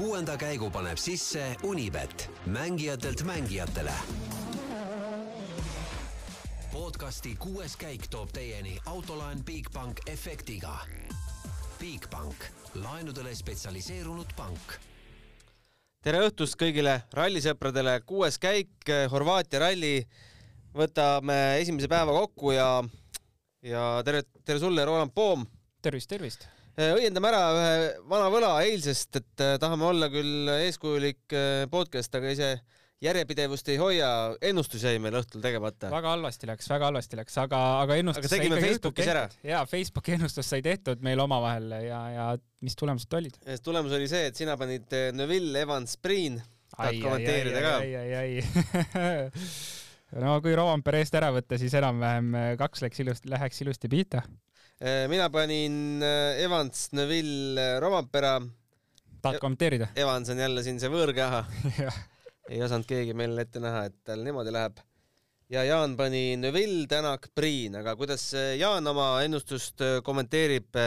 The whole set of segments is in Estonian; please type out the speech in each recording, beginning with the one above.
kuuenda käigu paneb sisse Unibet, mängijatelt mängijatele. podcasti kuues käik toob teieni autolaen Bigbank efektiga. Bigbank, laenudele spetsialiseerunud pank tere õhtust kõigile rallisõpradele, kuues käik, Horvaatia ralli. võtame esimese päeva kokku ja, ja tere, tere sulle, Roland Poom. tervist, tervist. Õiendame ära ühe vana võla eilsest, et äh, tahame olla küll eeskujulik äh, podcast, aga ise järjepidevust ei hoia, ennustus jäi meil õhtul tegemata. väga halvasti läks, väga halvasti läks, aga, aga ennustus aga tegime Facebookis ära. jaa, Facebooki ennustus sai tehtud meil omavahel ja, ja mis tulemused olid? tulemus oli see, et sina panid äh, Neville, Evans, Priin. tahad kommenteerida ka? ai, ai, ai no kui Rovanpere eest ära võtta, siis enam-vähem kaks läks ilusti, läheks ilusti pihta. Äh, mina panin äh, Evans, Neville, Rovanpera. tahad kommenteerida? Evans on jälle siin see võõrkeha ei osanud keegi meil ette näha, et tal niimoodi läheb. ja Jaan pani Neville, Tänak, Priin, aga kuidas äh, Jaan oma ennustust kommenteerib,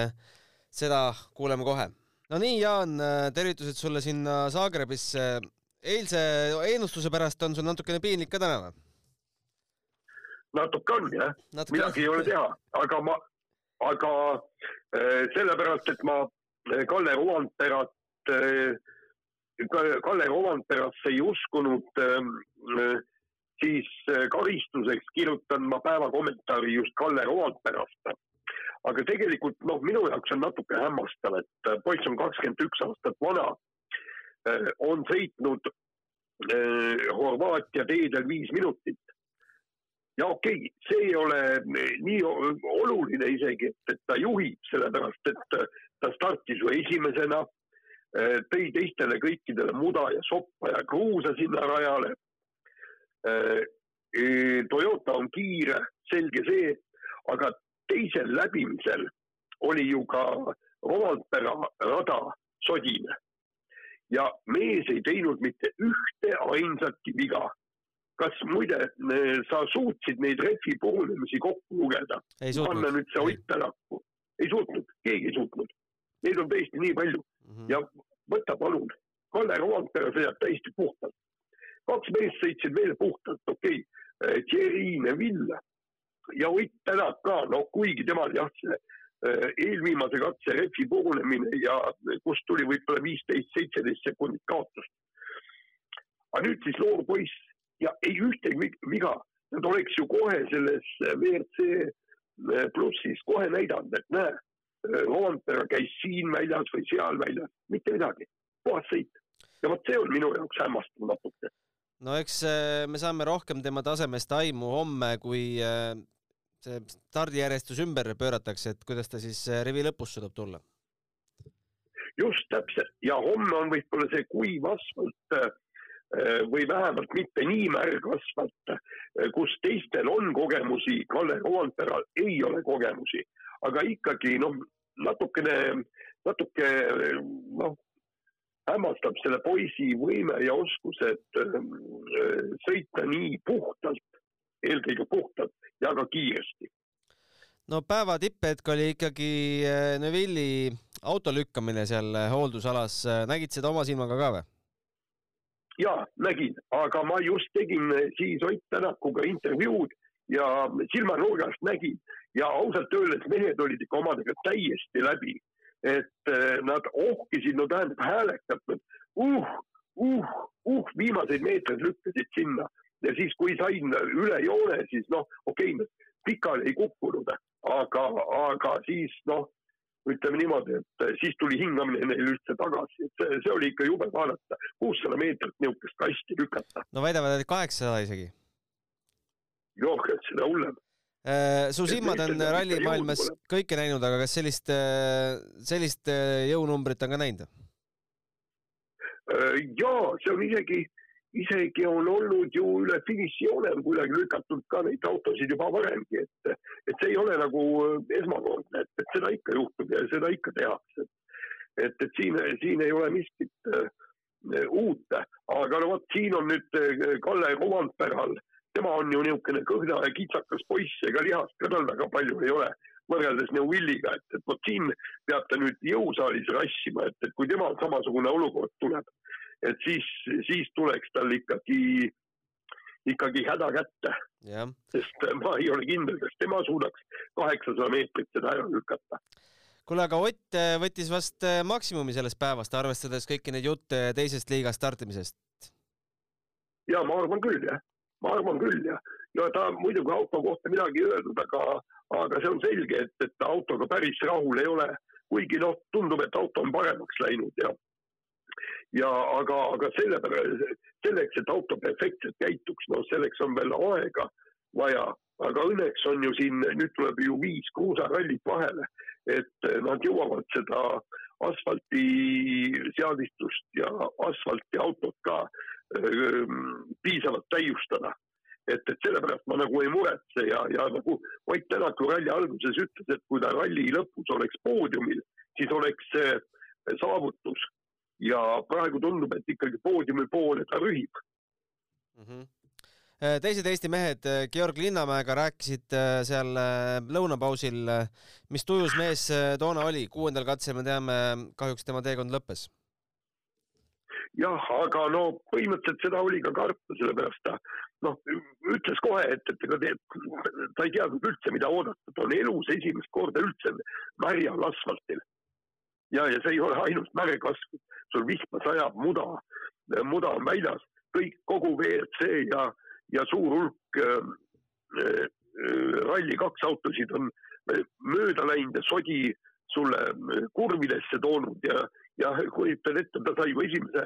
seda kuuleme kohe. no nii, Jaan, tervitused sulle sinna Zagrebisse. eilse ennustuse pärast on sul natukene piinlik ka täna või? natuke on jah, midagi ei ole teha, aga ma, aga äh, sellepärast, et ma Kalle Rovanperat äh,, Kalle Rovanperasse ei uskunud siis karistuseks kirjutan ma päeva kommentaari just Kalle Rovanperast. aga tegelikult noh, minu jaoks on natuke hämmastav, et poiss on kakskümmend üks aastat vana, on sõitnud Horvaatia teedel viis minutit ja okei okay,, see ei ole nii oluline isegi, et, ta juhib, sellepärast et ta startis ju esimesena, eh, tõi teistele kõikidele muda ja soppa ja kruusa sinna rajale. Eh, eh, Toyota on kiire, selge see, aga teisel läbimisel oli ju ka Rompera rada sodine ja mees ei teinud mitte ühte ainsatki viga kas muide, sa suutsid neid rehvi purunemisi kokku lugeda? panna nüüd see Ott Tänaku. ei suutnud, keegi ei suutnud. Neid on tõesti nii palju mm -hmm. ja võta palun, Kalle Rovanpera sõidab täiesti puhtalt. kaks meest sõitsid veel puhtalt, okei okay., Thierry Neville ja Ott Tänak ka, no kuigi temal jah, see eh, eelviimase katse rehvi purunemine ja kust tuli võib-olla viisteist, seitseteist sekundit kaotust. aga nüüd siis noor poiss ja ei ühtegi viga. Nad oleks ju kohe selles äh, WRC äh, plussis kohe näidanud, et näe, Roompere käis siin väljas või seal väljas, mitte midagi, puhas sõit. ja vot see on minu jaoks hämmastav natuke. no eks äh, me saame rohkem tema tasemest aimu homme, kui see stardijärjestus ümber pööratakse, et kuidas ta siis rivi lõpus suudab tulla. just täpselt ja homme on võib-olla see kuiv asfalt Äh, või vähemalt mitte nii märg asfalt, äh, kus teistel on kogemusi, Kalle Roomperal ei ole kogemusi, aga ikkagi noh, natukene, natuke noh, hämmastab selle poisi võime ja oskused äh, sõita nii puhtalt, eelkõige puhtalt ja ka kiiresti. no päeva tipphetk oli ikkagi Neville'i auto lükkamine seal hooldusalas, nägid seda oma silmaga ka või? Ja nägin, aga ma just tegin siis Ott Tänakuga intervjuud ja silmanurgast nägin. Ja ausalt öeldes mehed olid ikka omadega täiesti läbi. et eh, nad ohkisid, no tähendab häälekalt, uh, uh, uh, viimaseid meetreid lükkasid sinna. Ja siis, kui sain üle joone, siis noh, okei okay,, pikali ei kukkunud, aga, aga siis noh ütleme niimoodi, et eh, siis tuli hingamine neil üldse tagasi, et see, see oli ikka jube vaadata, kuussada meetrit niisugust kasti lükata. no väidavad, et kaheksasada isegi. joh, et seda hullem äh, su silmad on rallimaailmas kõike näinud, aga kas sellist, äh, sellist äh, jõunumbrit on ka näinud? jaa, see on isegi isegi on olnud ju üle finišijoone on kuidagi lükatud ka neid autosid juba varemgi, et, et see ei ole nagu esmakordne, et, et seda ikka juhtub ja seda ikka tehakse. et, et siin, siin ei ole miskit uh, uut, aga no vot, siin on nüüd äh, Kalle Rovanperal, tema on ju niisugune kõhna ja kitsakas poiss, ega lihast ka tal väga palju ei ole. võrreldes Neuvilliga, et, et vot siin peab ta nüüd jõusaalis rassima, et, et kui temal samasugune olukord tuleb, et siis, siis tuleks tal ikkagi, ikkagi häda kätte. sest ma ei ole kindel, kas tema suudaks kaheksasada meetrit seda ära lükata. Kuule, aga Ott äh, võttis vast äh, maksimumi sellest päevast, arvestades kõiki neid jutte teisest liigast startimisest? ja ma arvan küll jah, ma arvan küll jah, ja ta muidugi auto kohta midagi öelnud, aga, aga see on selge, et, et autoga päris rahul ei ole, kuigi noh, tundub, et auto on paremaks läinud ja ja aga, aga sellepärast, selleks, et auto perfektselt käituks, no selleks on veel aega vaja, aga õnneks on ju siin, nüüd tuleb ju viis kruusarallit vahele, et nad jõuavad seda asfaltiseadistust ja asfaltiautot ka öö, piisavalt täiustada. Et, et sellepärast ma nagu ei muretse ja, ja nagu Ott Tänak ju ralli alguses ütles, et kui ta ralli lõpus oleks poodiumil, siis oleks see saavutus ja praegu tundub, et ikkagi poodiumi poole ta rühib mm. -hmm teised Eesti mehed Georg Linnamäega rääkisid äh, seal äh, lõunapausil, mis tujus mees toona oli, kuuendal katsel me teame, kahjuks tema teekond lõppes jah, aga no põhimõtteliselt seda oli ka karta, sellepärast ta noh, ütles kohe, et, et ega ta ei teadnud üldse, mida oodata, ta on elus esimest korda üldse märjal asfaltil. Ja, ja see ei ole ainult märgkasv, sul vihma sajab, muda, muda on väljas, kõik, kogu WRC ja, ja suur hulk äh, äh, Rally kaks autosid on mööda läinud ja sodi sulle kurvidesse toonud ja ja kujutad ette, ta sai ju esimese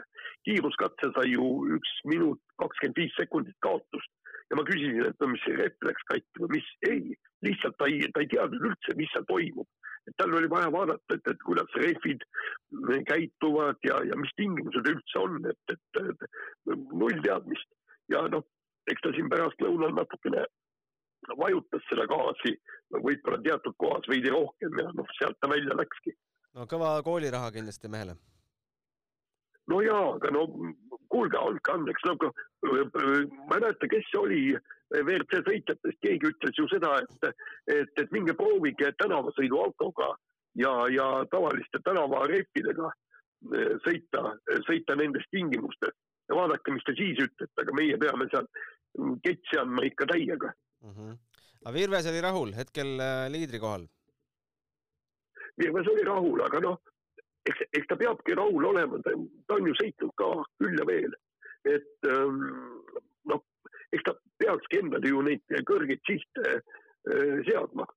kiiruskatse sai ju üks minut kakskümmend viis sekundit kaotust ja ma küsisin, et no mis see refleks katki või mis, ei, lihtsalt ta ei, ta ei teadnud üldse, mis seal toimub. et tal oli vaja vaadata, et, et kuidas rehvid käituvad ja, ja mis tingimused üldse on, et, et, et null teadmist ja noh, eks ta siin pärastlõunal natukene vajutas seda gaasi, võib-olla teatud kohas veidi rohkem ja noh, sealt ta välja läkski no kõva kooliraha kindlasti mehele. No jaa, aga no kuulge, andke andeks, nagu ma ei mäleta, kes see oli WRC sõitjatest, keegi ütles ju seda, et, et, et minge proovige tänavasõiduautoga ja, ja tavaliste tänavarehvidega sõita, sõita nendes tingimustes ja vaadake, mis te siis ütlete, aga meie peame seal ketsi andma ikka täiega mm. -hmm. aga Virves oli rahul, hetkel äh, liidri kohal Virves oli rahul, aga noh, eks, eks ta peabki rahul olema, ta, on ju sõitnud ka küll ja veel. et ähm, noh, eks ta peakski endale ju neid kõrgeid sihte äh, seadma.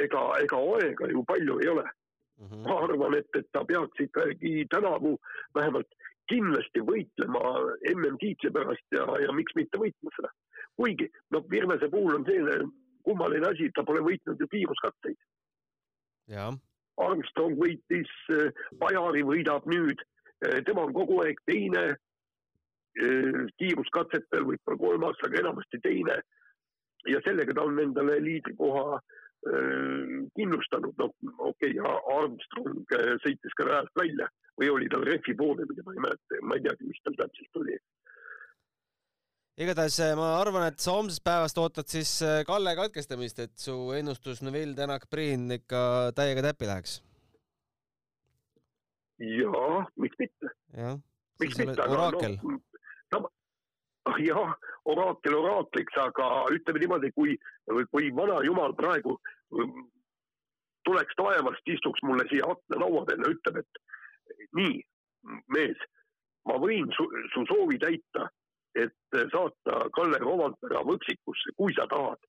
ega, ega aega ju palju ei ole mm. -hmm. ma arvan, et, et ta peaks ikkagi tänavu vähemalt kindlasti võitlema MM-tiitli pärast ja, ja miks mitte võitma seda. kuigi noh, Virvese puhul on selline kummaline asi, ta pole võitnud ju kiiruskatseid Armstrong võitis, Bajari võidab nüüd, tema on kogu aeg teine kiiruskatsetel, võib-olla kolmas, aga enamasti teine. ja sellega ta on endale liidrikoha kindlustanud, noh okei okay,, Armstrong sõitis ka rajalt välja või oli tal rehvi poole, mida ma ei mäleta, ma ei teagi, mis tal täpselt oli igatahes eh, ma arvan, et sa homsest päevast ootad siis eh, Kalle katkestamist, et su ennustus Neville Tänak Priin ikka täiega täppi läheks. jaa, miks mitte. miks mitte, aga oraakel. noh, jah, oraakel oraakliks, aga ütleme niimoodi, kui, kui vana jumal praegu mm, tuleks taevast, istuks mulle siia aknalaua peale, ütleb, et nii, mees, ma võin su, su soovi täita et saata Kalle Romantpera võksikusse, kui sa tahad,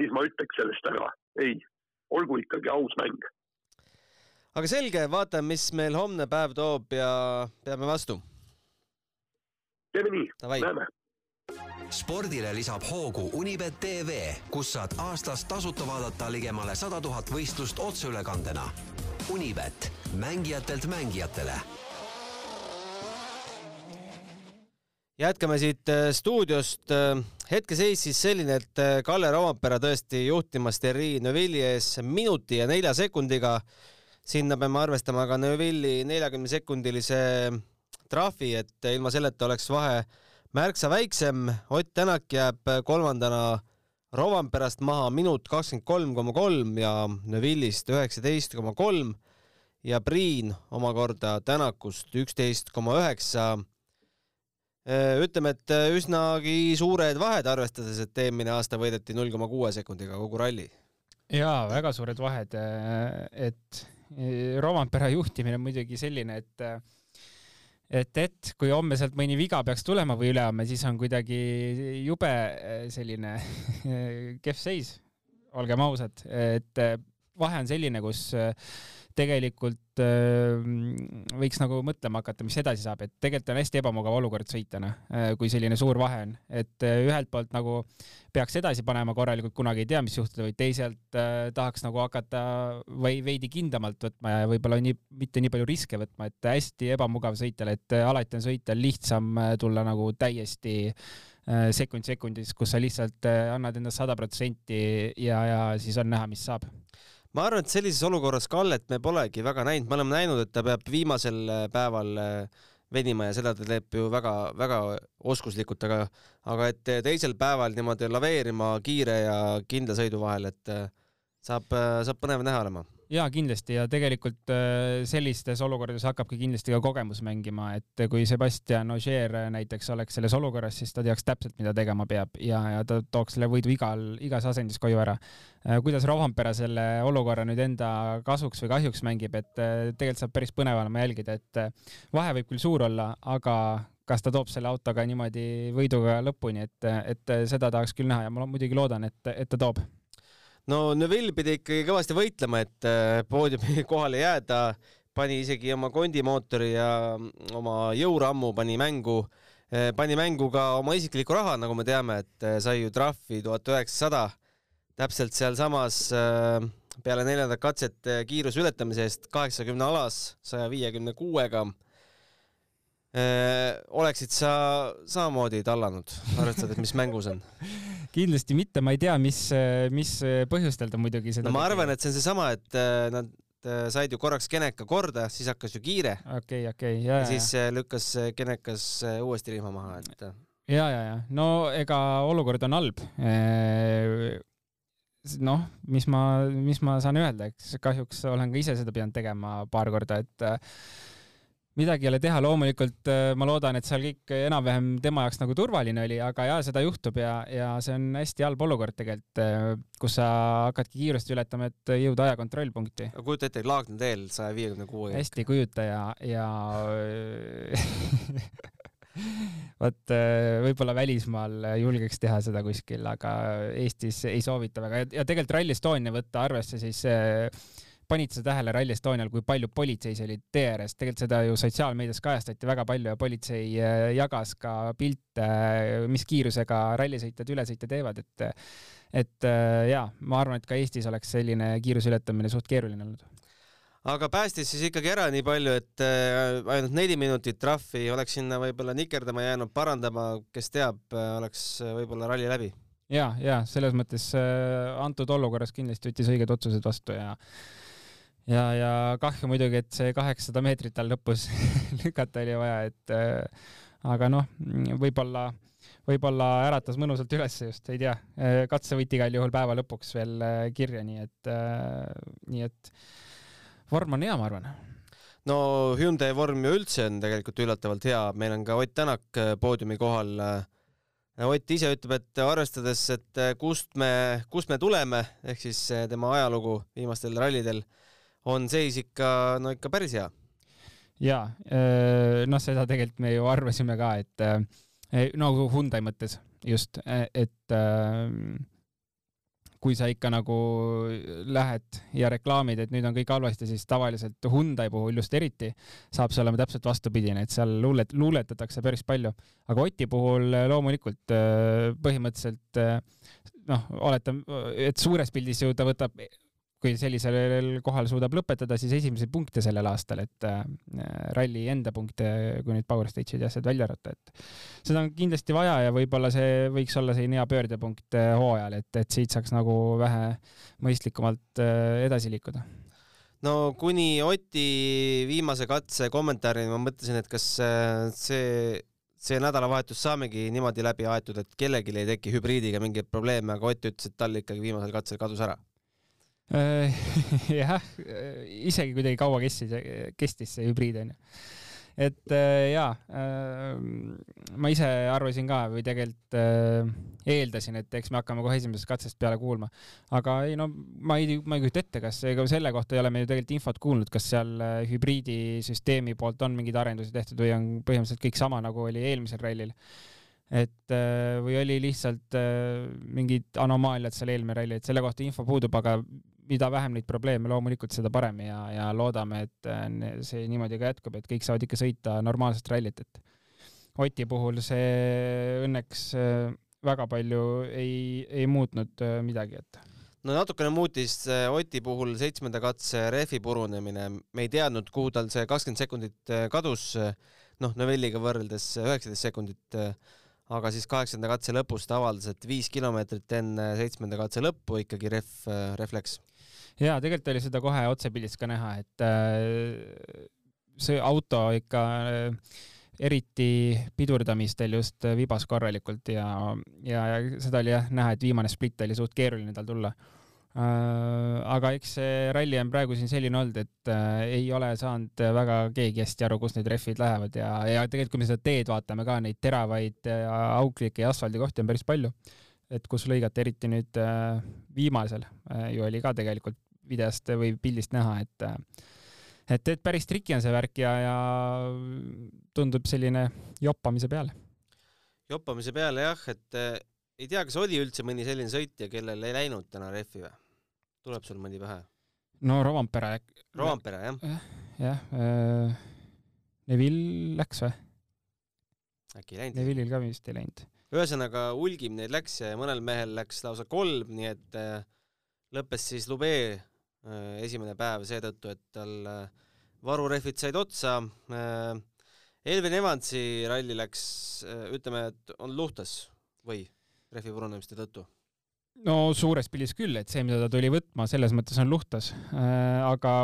siis ma ütleks sellest ära. ei, olgu ikkagi aus mäng. aga selge, vaatame, mis meil homne päev toob ja peame vastu. teeme nii, näeme spordile lisab hoogu Unibet tv, kus saad aastas tasuta vaadata ligemale sada tuhat võistlust otseülekandena. Unibet, mängijatelt mängijatele jätkame siit äh, stuudiost. Äh, hetkeseis siis selline, et äh, Kalle Roompere tõesti juhtimas Terri Neuvilli ees minuti ja nelja sekundiga. sinna peame arvestama ka Neuvilli neljakümne sekundilise trahvi, et ilma selleta oleks vahe märksa väiksem. Ott Tänak jääb kolmandana Rovanperast maha minut kakskümmend kolm koma kolm ja Neville'ist üheksateist koma kolm ja Priin omakorda Tänakust üksteist koma üheksa. Ütleme, et üsnagi suured vahed, arvestades, et eelmine aasta võideti null koma kuue sekundiga kogu ralli. jaa, väga suured vahed, et Rovanpera juhtimine on muidugi selline, et et, et kui homme sealt mõni viga peaks tulema või ülehomme, siis on kuidagi jube selline kehv seis, olgem ausad, et vahe on selline, kus tegelikult äh, võiks nagu mõtlema hakata, mis edasi saab, et tegelikult on hästi ebamugav olukord sõitjana, äh, kui selline suur vahe on, et äh, ühelt poolt nagu peaks edasi panema korralikult, kunagi ei tea, mis juhtuda võib, teisalt tahaks nagu hakata või veidi kindlamalt võtma ja võib-olla nii, mitte nii palju riske võtma, et hästi ebamugav sõitjale, et alati on sõitjal lihtsam tulla nagu täiesti sekund sekundis, kus sa lihtsalt annad endast sada protsenti ja, ja siis on näha, mis saab ma arvan, et sellises olukorras Kallet me polegi väga näinud, me oleme näinud, et ta peab viimasel äh, päeval äh, venima ja seda ta teeb ju väga-väga oskuslikult, aga, aga et teisel päeval niimoodi laveerima kiire ja kindla sõidu vahel, et äh, saab, saab põnev näha olema jaa, kindlasti ja tegelikult äh, sellistes olukordades hakkabki kindlasti ka kogemus mängima, et kui Sebastian Ogier näiteks oleks selles olukorras, siis ta teaks täpselt, mida tegema peab ja, ja ta tooks selle võidu igal, igas asendis koju ära. Äh, kuidas Rovanpera selle olukorra nüüd enda kasuks või kahjuks mängib, et äh, tegelikult saab päris põnev olema jälgida, et vahe võib küll suur olla, aga kas ta toob selle autoga niimoodi võiduga lõpuni, et, et seda tahaks küll näha ja ma muidugi loodan, et, et ta toob no Neville pidi ikkagi kõvasti võitlema, et äh, poodiumi kohale jääda, pani isegi oma kondimootori ja mm, oma jõurammu pani mängu, äh, pani mängu ka oma isiklikku raha, nagu me teame, et äh, sai ju trahvi tuhat üheksasada, täpselt sealsamas peale neljandat katset kiiruse ületamise eest kaheksakümne alas saja viiekümne kuuega oleksid sa samamoodi tallanud, arvestades, mis mängus on? kindlasti mitte, ma ei tea, mis, mis põhjustel ta muidugi seda no ma arvan, et see on seesama, et äh, nad äh, said ju korraks Geneka korda, siis hakkas ju kiire. okei okay,, okei okay,, ja, ja. siis äh, lükkas Genekas uuesti rihma maha, et. ja, ja, ja no ega olukord on halb. noh, mis ma, mis ma saan öelda, eks kahjuks olen ka ise seda pidanud tegema paar korda, et midagi ei ole teha, loomulikult äh, ma loodan, et seal kõik enam-vähem tema jaoks nagu turvaline oli, aga jaa, seda juhtub ja, ja see on hästi halb olukord tegelikult, äh, kus sa hakkadki kiirust ületama, et jõuda aja kontrollpunkti. aga kujuta ette, Laagna teel saja viiekümne kuue. hästi ei kujuta ja, ja vot äh, võib-olla välismaal julgeks teha seda kuskil, aga Eestis ei soovita väga ja, ja tegelikult Rally Estonia võtta arvesse siis äh, panid sa tähele Rally Estonial, kui palju politseis oli tee ääres, tegelikult seda ju sotsiaalmeedias kajastati väga palju ja politsei äh, jagas ka pilte, mis kiirusega rallisõitjad ülesõite teevad, et et äh, jaa, ma arvan, et ka Eestis oleks selline kiiruse ületamine suht keeruline olnud aga päästis siis ikkagi ära nii palju, et äh, ainult neli minutit trahvi, oleks sinna võib-olla nikerdama jäänud, parandama, kes teab, oleks võib-olla ralli läbi. ja, ja selles mõttes antud olukorras kindlasti võttis õiged otsused vastu ja ja, ja kahju muidugi, et see kaheksasada meetrit tal lõpus lükata oli vaja, et äh, aga noh, võib-olla, võib-olla äratas mõnusalt üles just, ei tea. Äh, katsevõit igal juhul päeva lõpuks veel äh, kirja, nii et, nii et vorm on hea, ma arvan no Hyundai vorm ju üldse on tegelikult üllatavalt hea, meil on ka Ott Tänak poodiumi kohal. Ott ise ütleb, et arvestades, et kust me, kust me tuleme, ehk siis tema ajalugu viimastel rallidel on seis ikka, no ikka päris hea. ja noh, seda tegelikult me ju arvasime ka, et nagu Hyundai mõttes just, et kui sa ikka nagu lähed ja reklaamid, et nüüd on kõik halvasti, siis tavaliselt Hyundai puhul just eriti saab see olema täpselt vastupidine, et seal luulet-, luuletatakse päris palju. aga Oti puhul loomulikult põhimõtteliselt noh, oletame, et suures pildis ju ta võtab kui sellisel kohal suudab lõpetada, siis esimesi punkte sellel aastal, et äh, ralli enda punkte, kui nüüd Power Stage'id ja asjad välja arvata, et seda on kindlasti vaja ja võib-olla see võiks olla selline hea pöördepunkt äh, hooajal, et, et siit saaks nagu vähe mõistlikumalt äh, edasi liikuda no kuni Oti viimase katse kommentaarini ma mõtlesin, et kas see, see nädalavahetus saamegi niimoodi läbi aetud, et kellelgi ei teki hübriidiga mingeid probleeme, aga Ott ütles, et tal ikkagi viimasel katsel kadus ära. jah, isegi kuidagi kaua kestis, kestis see hübriid onju et äh, jaa äh,, ma ise arvasin ka või tegelikult äh, eeldasin, et eks me hakkame kohe esimesest katsest peale kuulma. aga ei no ma ei, ma ei kujuta ette, kas ega selle kohta ei ole me ju tegelikult infot kuulnud, kas seal äh, hübriidisüsteemi poolt on mingeid arendusi tehtud või on põhimõtteliselt kõik sama, nagu oli eelmisel rallil et äh, või oli lihtsalt äh, mingid anomaaliad seal eelmine ralli, et selle kohta info puudub, aga mida vähem neid probleeme, loomulikult seda parem ja, ja loodame, et äh, see niimoodi ka jätkub, et kõik saavad ikka sõita normaalset rallit, et Oti puhul see õnneks väga palju ei, ei muutnud midagi, et no natukene muutis Oti puhul seitsmenda katse rehvi purunemine, me ei teadnud, kuhu tal see kakskümmend sekundit kadus, noh, Novelliga võrreldes üheksateist sekundit aga siis kaheksanda katse lõpus ta avaldas, et viis kilomeetrit enne seitsmenda katse lõppu ikkagi ref, ref läks. Ja tegelikult oli seda kohe otsepildis ka näha, et äh, see auto ikka äh, eriti pidurdamistel just vibas korralikult ja, ja, ja seda oli jah näha, et viimane split oli suht keeruline tal tulla Äh, aga eks see ralli on praegu siin selline olnud, et äh, ei ole saanud väga keegi hästi aru, kus need rehvid lähevad ja, ja tegelikult, kui me seda teed vaatame ka, neid teravaid auklikke ja asfaldikohti on päris palju. Et kus lõigata, eriti nüüd äh, viimasel ju oli ka tegelikult videost või pildist näha, et et, et päris triki on see värk ja, ja tundub selline joppamise peale. joppamise peale jah, et ei tea, kas oli üldse mõni selline sõitja, kellel ei läinud täna rehvi või? tuleb sul mõni pähe? no Rovampere. Rovampere jah? jah äh,, Neville läks või? äkki ei läinud? Neville'il ka vist ei läinud. Ühesõnaga hulgim neid läks ja mõnel mehel läks lausa kolm, nii et äh, lõppes siis Lube äh, esimene päev seetõttu, et tal äh, varurehvid said otsa. Elvin Evansi ralli läks ütleme, et on luhtas või? rehvi purunemiste tõttu? no suures pildis küll, et see, mida ta tuli võtma, selles mõttes on luhtas aga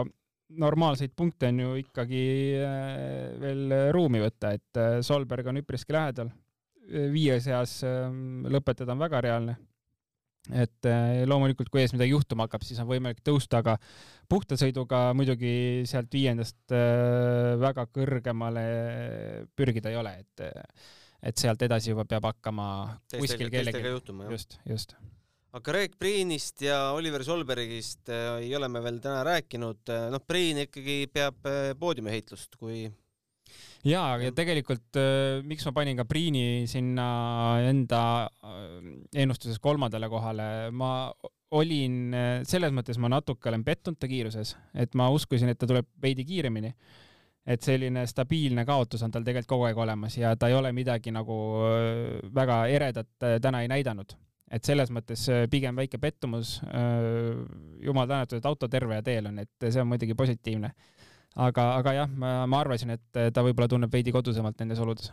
normaalseid punkte on ju ikkagi veel ruumi võtta, et Solberg on üpriski lähedal. Viie seas äh, lõpetada on väga reaalne. et äh, loomulikult, kui ees midagi juhtuma hakkab, siis on võimalik tõusta, aga puhta sõiduga muidugi sealt viiendast äh, väga kõrgemale pürgida ei ole, et äh, et sealt edasi juba peab hakkama teistega, kuskil kellegi, just, just. aga Greg Priinist ja Oliver Solbergist äh, ei ole me veel täna rääkinud, äh, noh, Priin ikkagi peab äh, poodiumiheitlust, kui ja, ja tegelikult äh, miks ma panin ka Priini sinna enda ennustuses kolmandale kohale, ma olin, selles mõttes ma natuke olen pettunud ta kiiruses, et ma uskusin, et ta tuleb veidi kiiremini et selline stabiilne kaotus on tal tegelikult kogu aeg olemas ja ta ei ole midagi nagu äh, väga eredat äh, täna ei näidanud. et selles mõttes äh, pigem väike pettumus. jumal tänatud, et auto terve ja teel on, et see on muidugi positiivne. Aga, aga jah, ma, ma arvasin, et ta võib-olla tunneb veidi kodusemalt nendes oludes.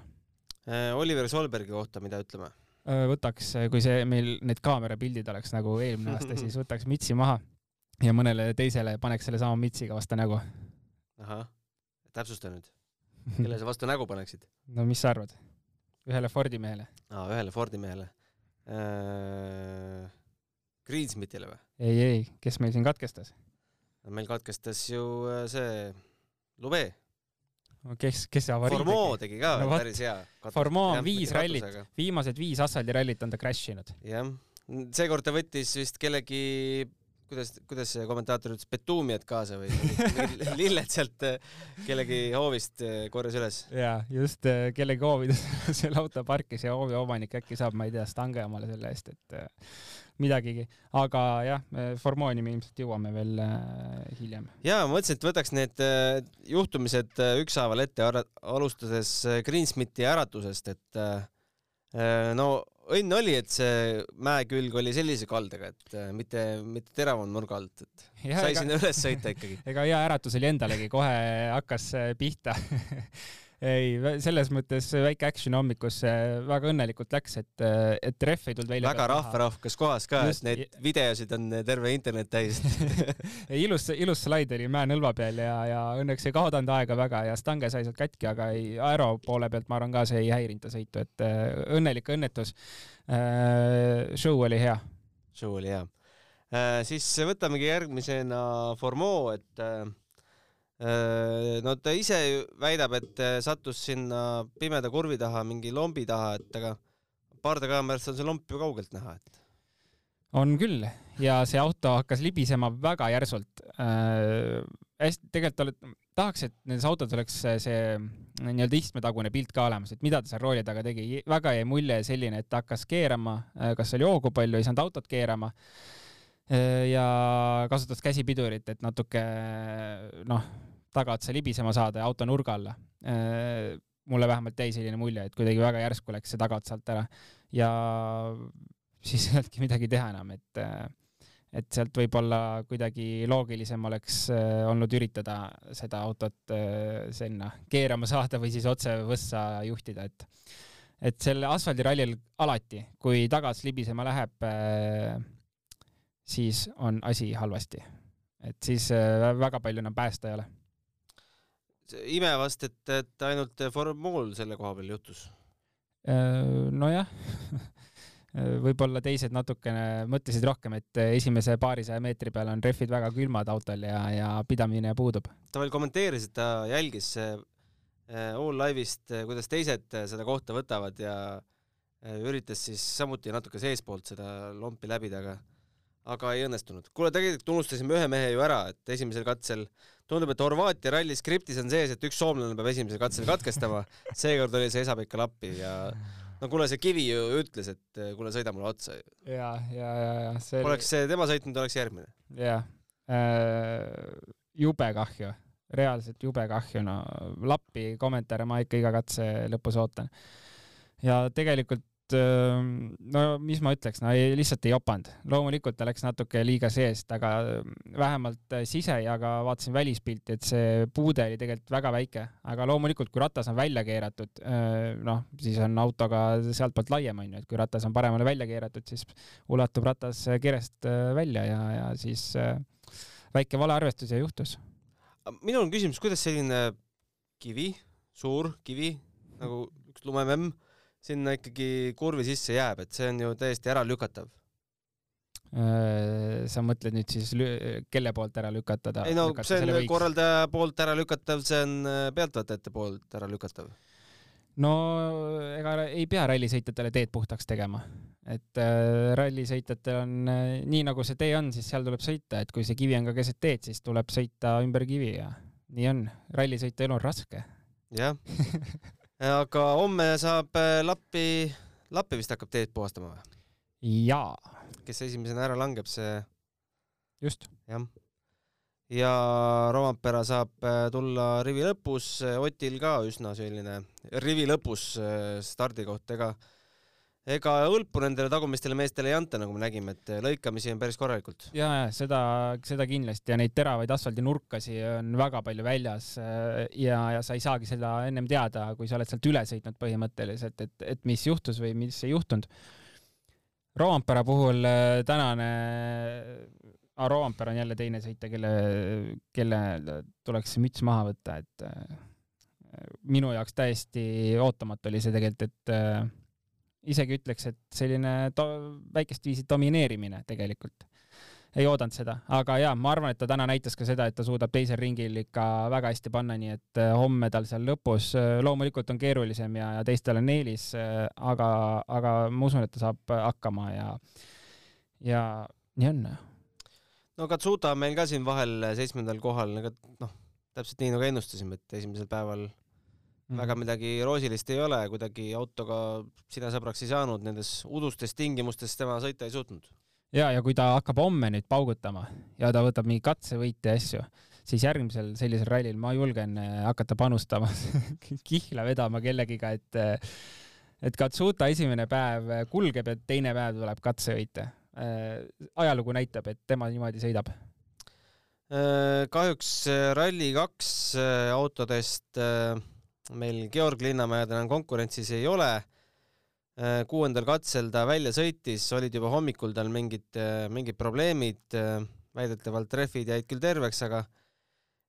Oliver Solbergi kohta, mida ütleme? võtaks, kui see meil need kaamerapildid oleks nagu eelmine aasta, siis võtaks mitsi maha ja mõnele teisele paneks sellesama mitsiga vastu nägu. ahah täpsusta nüüd, kelle sa vastu nägu paneksid? no mis sa arvad? ühele Fordi mehele? aa, ühele Fordi mehele äh,. Greensmithile või? ei, ei, kes meil siin katkestas? meil katkestas ju äh, see Lube. kes, kes see avarii? Formeau tegi ka no, päris hea. Formeau on viis rallit, viimased viis asfaldirallit on ta crash inud. jah, seekord ta võttis vist kellegi kuidas, kuidas see kommentaator ütles, betuumiat kaasa või lilled sealt äh, kellegi hoovist äh, korjas üles? jaa, just äh, kellegi hoovides selle auto parkis ja hoovi omanik äkki saab, ma ei tea, stange omale selle eest, et midagigi, aga jah, Formooni me ilmselt jõuame veel hiljem. ja ma mõtlesin, et võtaks need juhtumised ükshaaval ette, alustades Greensmiti äratusest, et no õnn oli, et see mäekülg oli sellise kaldega, et äh, mitte, mitte teravam nurga alt, et ja, sai ega... sinna üles sõita ikkagi. ega hea äratus oli endalegi, kohe hakkas äh, pihta ei, selles mõttes väike action hommikusse väga õnnelikult läks, et, et ref ei tulnud välja. väga rahvarahvas kohas ka, et neid videosid on terve internet täis ilus, ilus slaid oli mäenõlva peal ja, ja õnneks ei kaotanud aega väga ja stange sai sealt katki, aga ei, aero poole pealt ma arvan ka see ei häirinud ta sõitu, et õnnelik õnnetus. Show oli hea. Show oli hea. siis võtamegi järgmisena Formeau, et Äh, no ta ise väidab, et äh, sattus sinna pimeda kurvi taha, mingi lombi taha, et aga pardakaamerast on see lomp ju kaugelt näha, et. on küll ja see auto hakkas libisema väga järsult äh,. hästi, tegelikult oled, tahaks, et nendes autodes oleks see nii-öelda istmetagune pilt ka olemas, et mida ta seal rooli taga tegi. väga jäi mulje selline, et ta hakkas keerama, äh, kas oli hoogu palju, ei saanud autot keerama ja kasutas käsipidurit, et natuke noh, tagaotsa libisema saada ja auto nurga alla. mulle vähemalt jäi selline mulje, et kuidagi väga järsku läks see tagaots alt ära ja siis ei olnudki midagi teha enam, et et sealt võib-olla kuidagi loogilisem oleks olnud üritada seda autot sinna keerama saada või siis otse võssa juhtida, et et selle asfaldirallil alati, kui tagasi libisema läheb, siis on asi halvasti. et siis väga palju enam päästa ei ole ime vast, et, et ainult Formul selle koha peal juhtus. Äh, nojah võib-olla teised natukene mõtlesid rohkem, et esimese paarisaja meetri peal on rehvid väga külmad autol ja, ja pidamine puudub. ta veel kommenteeris, et ta jälgis äh, All Live'ist, äh, kuidas teised seda kohta võtavad ja üritas siis samuti natuke seestpoolt seda lompi läbida, aga aga ei õnnestunud. kuule, tegelikult unustasime ühe mehe ju ära, et esimesel katsel tundub, et Horvaatia ralli skriptis on sees, et üks soomlane peab esimesel katsel katkestama. seekord oli see Esa-Pekka Lappi ja no kuule, see Kivi ju ütles, et kuule, sõida mulle otsa. ja, ja, ja, ja see oleks see tema sõitnud, oleks järgmine. jah äh,, jube kahju, reaalselt jube kahju, no Lappi kommentaare ma ikka iga katse lõpus ootan. ja tegelikult Ehm, no mis ma ütleks, no ei, lihtsalt ei jopanud. loomulikult ta läks natuke liiga seest, aga vähemalt sisejaga vaatasin välispilti, et see puude oli tegelikult väga väike, aga loomulikult, kui ratas on välja keeratud, ehm, noh, siis on autoga sealtpoolt laiem, onju, et kui ratas on paremale välja keeratud, siis ulatub ratas kerest ehm, välja ja, ja siis väike valearvestus ja juhtus. minul on küsimus, kuidas selline kivi, suur kivi nagu üks lumememm sinna ikkagi kurvi sisse jääb, et see on ju täiesti äralükatav. Äh, sa mõtled nüüd siis kelle poolt ära lükatada? ei no see on korraldaja poolt ära lükatav, see on äh, pealtvaatajate poolt ära lükatav. no ega ei pea rallisõitjatele teed puhtaks tegema, et äh, rallisõitjatel on äh, nii nagu see tee on, siis seal tuleb sõita, et kui see kivi on ka keset teed, siis tuleb sõita ümber kivi ja nii on. rallisõita elu on raske. jah aga homme saab äh, Lappi, Lappi vist hakkab teed puhastama või? jaa. kes esimesena ära langeb, see. just. jah. ja Rompera saab äh, tulla rivi lõpus, Otil ka üsna selline rivi lõpus äh, stardikoht, ega ega hõlpu nendele tagumistele meestele ei anta, nagu me nägime, et lõikamisi on päris korralikult. ja, ja seda, seda kindlasti ja neid teravaid asfaldinurkasi on väga palju väljas ja, ja sa ei saagi seda ennem teada, kui sa oled sealt üle sõitnud põhimõtteliselt, et, et mis juhtus või mis ei juhtunud. Roompere puhul äh, tänane ah,, Roompere on jälle teine sõitja, kelle, kelle tuleks müts maha võtta, et minu jaoks täiesti ootamatu oli see tegelikult, et isegi ütleks, et selline väikest viisi domineerimine tegelikult. ei oodanud seda, aga jaa, ma arvan, et ta täna näitas ka seda, et ta suudab teisel ringil ikka väga hästi panna, nii et äh, homme tal seal lõpus äh, loomulikult on keerulisem ja, ja teistel on eelis, äh, aga, aga ma usun, et ta saab hakkama ja, ja nii on. no Katsuta on meil ka siin vahel seitsmendal kohal, aga noh, täpselt nii nagu ennustasime, et esimesel päeval mm. väga midagi roosilist ei ole, kuidagi autoga sina sõbraks ei saanud, nendes udustes tingimustes tema sõita ei suutnud. ja, ja kui ta hakkab homme nüüd paugutama ja ta võtab mingi katsevõite asju, siis järgmisel sellisel rallil ma julgen äh, hakata panustama kihla vedama kellegiga, et äh, et Katsuta esimene päev kulgeb ja teine päev tuleb katsevõite. Äh, ajalugu näitab, et tema niimoodi sõidab kahjuks Rally2 autodest meil Georg Linnamäed enam konkurentsis ei ole. kuuendal katsel ta välja sõitis, olid juba hommikul tal mingid, mingid probleemid, väidetavalt rehvid jäid küll terveks, aga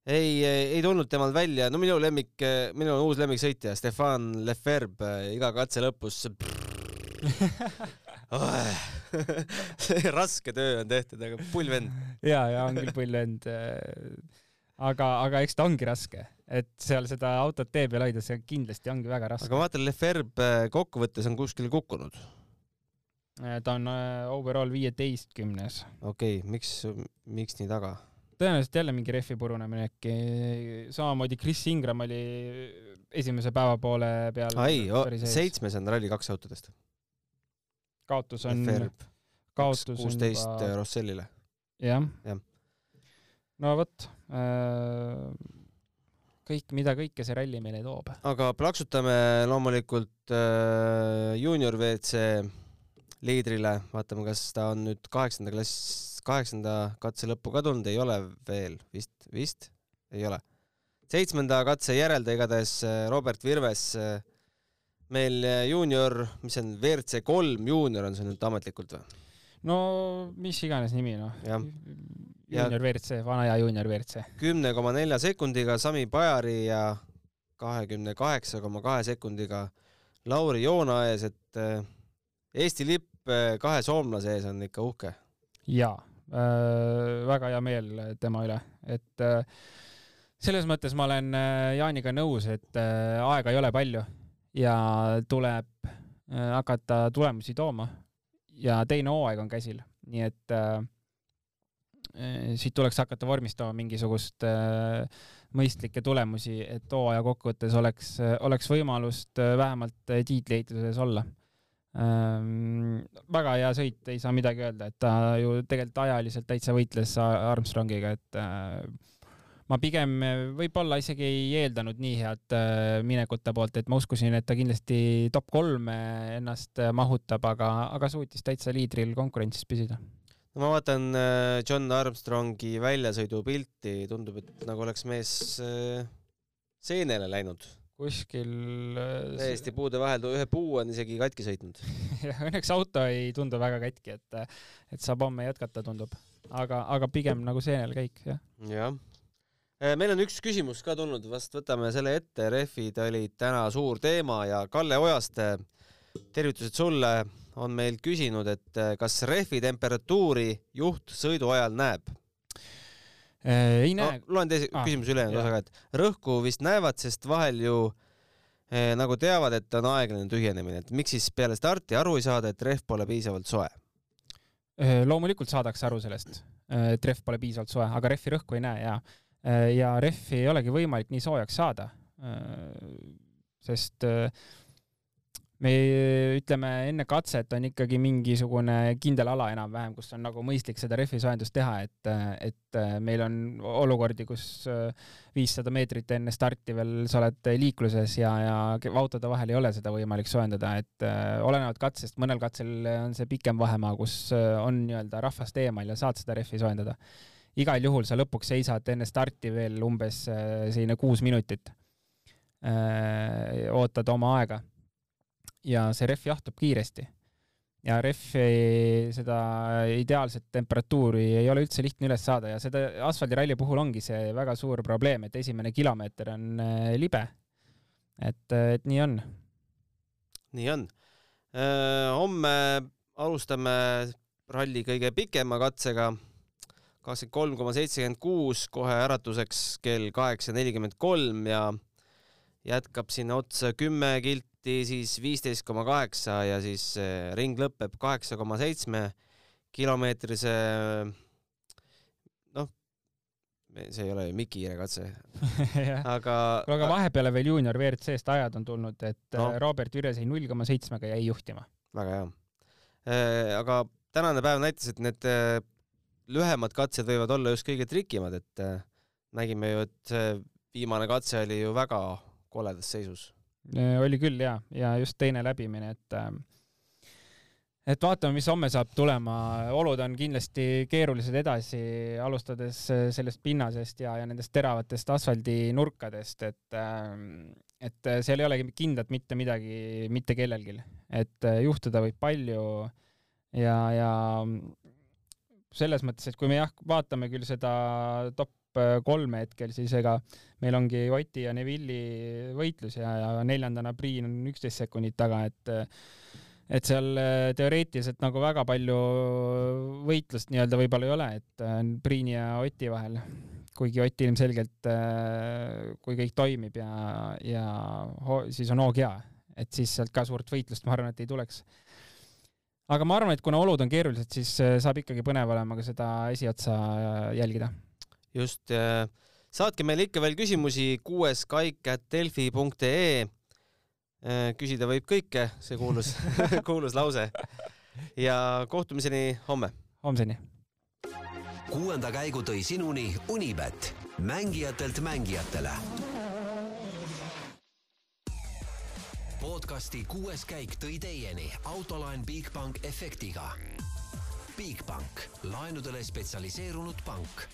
ei, ei tulnud temal välja, no minu lemmik, minu uus lemmiksõitja, Stefan Lefebvre, iga katse lõpus raske töö on tehtud, aga pull vend. ja, ja on küll pull vend. aga, aga eks ta ongi raske, et seal seda autot tee peal hoida, see kindlasti ongi väga raske. aga ma vaatan, Lefebvre kokkuvõttes on kuskil kukkunud. ta on äh, overall viieteistkümnes. okei okay,, miks, miks nii taga? tõenäoliselt jälle mingi rehvi purunemine äkki. samamoodi Chris Ingram oli esimese päeva poole peal. ai, seitsmes on Rally2 autodest. kaotus on, kaotus on kuusteist juba... Rossellile. jah ja. no vot äh, kõik, mida kõike see ralli meile toob. aga plaksutame loomulikult äh, juunior WC liidrile, vaatame, kas ta on nüüd kaheksanda klass kaheksanda katse lõppu kadunud ei ole veel, vist, vist ei ole. seitsmenda katse järel ta igatahes äh, Robert Virves, äh, meil äh, juunior, mis see on, WRC kolm juunior on see nüüd ametlikult või? no mis iganes nimi noh. Juunior WRC, vana hea juunior WRC. kümne koma nelja sekundiga Sami Pajari ja kahekümne kaheksa koma kahe sekundiga Lauri Joona ees, et Eesti lipp kahe soomlase ees on ikka uhke. jaa Äh, väga hea meel tema üle, et äh, selles mõttes ma olen äh, Jaaniga nõus, et aega ei ole palju ja tuleb hakata tulemusi tooma ja teine hooaeg on käsil, nii et siit tuleks hakata vormistama mingisugust mõistlikke tulemusi, et hooaja kokkuvõttes oleks, oleks võimalust vähemalt tiitliehituses olla ähm,. väga hea sõit, ei saa midagi öelda, et ta ju tegelikult ajaliselt täitsa võitles Armstrongiga, et äh, ma pigem võib-olla isegi ei eeldanud nii head äh, minekut ta poolt, et ma uskusin, et ta kindlasti top kolme ennast mahutab, aga, aga suutis täitsa liidril konkurentsis püsida no ma vaatan äh, John Armstrongi väljasõidupilti, tundub, et nagu oleks mees äh, seenele läinud kuskil äh, täiesti puude vahel, ühe puu on isegi katki sõitnud jah, õnneks auto ei tundu väga katki, et, et saab homme jätkata, tundub. aga, aga pigem nagu seenel käik, jah. jah. Meil on üks küsimus ka tulnud, vast võtame selle ette, rehvid olid täna suur teema ja Kalle Ojaste, tervitused sulle, on meil küsinud, et äh, kas rehvi temperatuuri juht sõidu ajal näeb Äh, ei näe no,. loen teise ah, küsimuse ülejäänud osaga, et rõhku vist näevad, sest vahel ju eh, nagu teavad, et on aeglane tühjenemine, et miks siis peale starti aru ei saada, et rehv pole piisavalt soe? Äh, loomulikult saadakse aru sellest, et rehv pole piisavalt soe, aga rehvi rõhku ei näe ja, ja rehvi ei olegi võimalik nii soojaks saada. sest me ütleme, enne katset on ikkagi mingisugune kindel ala enam-vähem, kus on nagu mõistlik seda rehvisoojendust teha, et, et meil on olukordi, kus viissada meetrit enne starti veel sa oled liikluses ja, ja autode vahel ei ole seda võimalik soojendada, et olenevalt katsest, mõnel katsel on see pikem vahemaa, kus on nii-öelda rahvast eemal ja saad seda rehvi soojendada. igal juhul sa lõpuks seisad enne starti veel umbes selline kuus minutit. ootad oma aega ja see rehv jahtub kiiresti. ja rehvi seda ideaalset temperatuuri ei ole üldse lihtne üles saada ja seda asfaldiralli puhul ongi see väga suur probleem, et esimene kilomeeter on äh, libe. et, et nii on. nii on. Äh, homme alustame ralli kõige pikema katsega, kakskümmend kolm koma seitsekümmend kuus, kohe äratuseks kell kaheksa nelikümmend kolm ja jätkab sinna otsa kümme kilt sõideti siis viisteist koma kaheksa ja siis eh, ring lõpeb kaheksa koma seitsme kilomeetrise noh, see ei ole ju Mikiire katse aga kuule, aga vahepeale veel juunior WRC-st ajad on tulnud, et no. Eh, Robert Üres jäi null koma seitsmega jäi juhtima. väga hea. Eh, aga tänane päev näitas, et need lühemad katsed võivad olla just kõige trikimad, et nägime ju, et viimane katse oli ju väga koledas seisus. Äh, oli küll ja, ja just teine läbimine, et äh, et vaatame, mis homme saab tulema, olud on kindlasti keerulised edasi, alustades sellest pinnasest ja, ja nendest teravatest asfaldinurkadest, et et seal ei olegi kindlat mitte midagi mitte kellelgi, et juhtuda võib palju ja, ja selles mõttes, et kui me jah, vaatame küll seda top kolme hetkel, siis ega meil ongi Oti ja Neville'i võitlus ja, ja neljandana Priin on üksteist sekundit taga, et et seal äh, teoreetiliselt nagu väga palju võitlust nii-öelda võib-olla ei ole, et äh, Priini ja Oti vahel, kuigi Ott ilmselgelt, äh, kui kõik toimib ja, ja siis on hoog hea, et siis sealt ka suurt võitlust, ma arvan, et ei tuleks. aga ma arvan, et kuna olud on keerulised, siis saab ikkagi põnev olema ka seda esiotsa jälgida. Just, saatke meile ikka veel küsimusi kuues kaik at delfi.ee Äh, küsida võib kõike, see kuulus kuulus lause. ja kohtumiseni homme. homseni. kuuenda käigu tõi sinuni Unibet, mängijatelt mängijatele. podcasti kuues käik tõi teieni autolaen Bigbank efektiga. Bigbank, laenudele spetsialiseerunud pank